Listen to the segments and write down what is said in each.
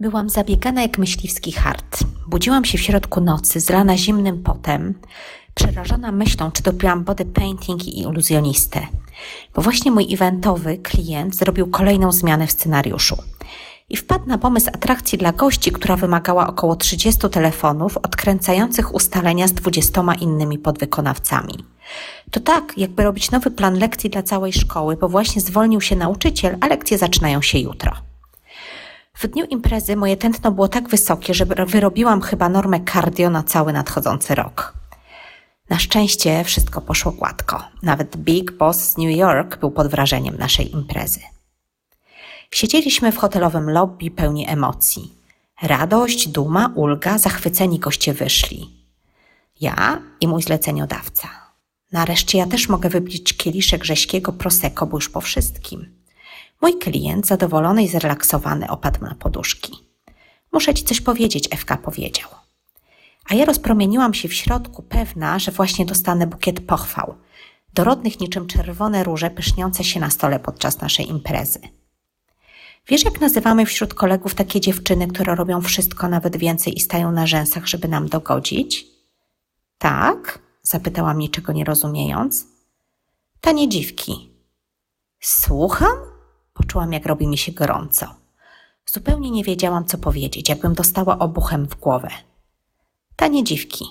Byłam zabiegana jak myśliwski hart. Budziłam się w środku nocy, zlana zimnym potem, przerażona myślą, czy dopiłam body painting i iluzjonistę. Bo właśnie mój eventowy klient zrobił kolejną zmianę w scenariuszu. I wpadł na pomysł atrakcji dla gości, która wymagała około 30 telefonów odkręcających ustalenia z 20 innymi podwykonawcami. To tak, jakby robić nowy plan lekcji dla całej szkoły, bo właśnie zwolnił się nauczyciel, a lekcje zaczynają się jutro. W dniu imprezy moje tętno było tak wysokie, że wyrobiłam chyba normę cardio na cały nadchodzący rok. Na szczęście wszystko poszło gładko. Nawet Big Boss z New York był pod wrażeniem naszej imprezy. Siedzieliśmy w hotelowym lobby pełni emocji. Radość, duma, ulga, zachwyceni goście wyszli. Ja i mój zleceniodawca. Nareszcie ja też mogę wypić kieliszek rześkiego prosecco, bo już po wszystkim. Mój klient, zadowolony i zrelaksowany, opadł na poduszki. Muszę ci coś powiedzieć, Ewka powiedział. A ja rozpromieniłam się w środku, pewna, że właśnie dostanę bukiet pochwał, dorodnych niczym czerwone róże pyszniące się na stole podczas naszej imprezy. Wiesz, jak nazywamy wśród kolegów takie dziewczyny, które robią wszystko, nawet więcej i stają na rzęsach, żeby nam dogodzić? Tak? Zapytałam niczego nie rozumiejąc. Tanie dziwki. Słucham? Poczułam, jak robi mi się gorąco. Zupełnie nie wiedziałam, co powiedzieć, jakbym dostała obuchem w głowę. Tanie dziwki.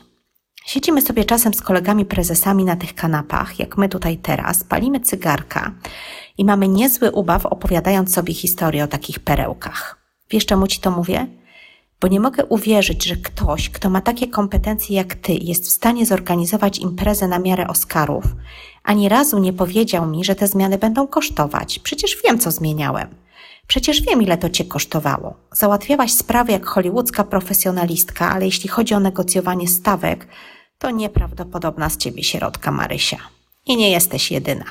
Siedzimy sobie czasem z kolegami prezesami na tych kanapach, jak my tutaj teraz, palimy cygarka i mamy niezły ubaw opowiadając sobie historię o takich perełkach. Wiesz, czemu ci to mówię? Bo nie mogę uwierzyć, że ktoś, kto ma takie kompetencje jak ty, jest w stanie zorganizować imprezę na miarę Oscarów, ani razu nie powiedział mi, że te zmiany będą kosztować. Przecież wiem, co zmieniałem. Przecież wiem, ile to cię kosztowało. Załatwiałaś sprawy jak hollywoodzka profesjonalistka, ale jeśli chodzi o negocjowanie stawek, to nieprawdopodobna z ciebie środka, Marysia. I nie jesteś jedyna.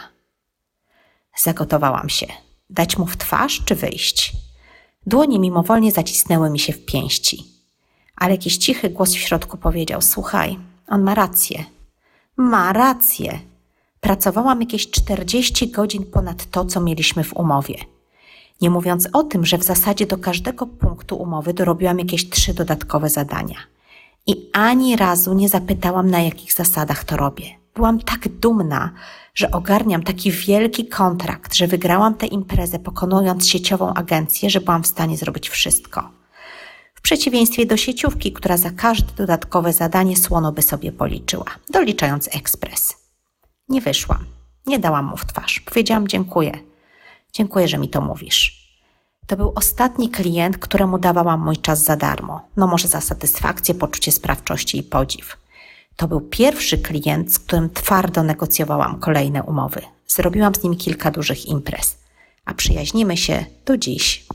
Zagotowałam się. Dać mu w twarz czy wyjść? Dłonie mimowolnie zacisnęły mi się w pięści. Ale jakiś cichy głos w środku powiedział: Słuchaj, on ma rację. Ma rację. Pracowałam jakieś 40 godzin ponad to, co mieliśmy w umowie. Nie mówiąc o tym, że w zasadzie do każdego punktu umowy dorobiłam jakieś trzy dodatkowe zadania. I ani razu nie zapytałam, na jakich zasadach to robię. Byłam tak dumna, że ogarniam taki wielki kontrakt, że wygrałam tę imprezę pokonując sieciową agencję, że byłam w stanie zrobić wszystko. W przeciwieństwie do sieciówki, która za każde dodatkowe zadanie słono by sobie policzyła, doliczając ekspres. Nie wyszłam. Nie dałam mu w twarz. Powiedziałam dziękuję. Dziękuję, że mi to mówisz. To był ostatni klient, któremu dawałam mój czas za darmo. No może za satysfakcję, poczucie sprawczości i podziw. To był pierwszy klient, z którym twardo negocjowałam kolejne umowy. Zrobiłam z nim kilka dużych imprez, a przyjaźnimy się do dziś.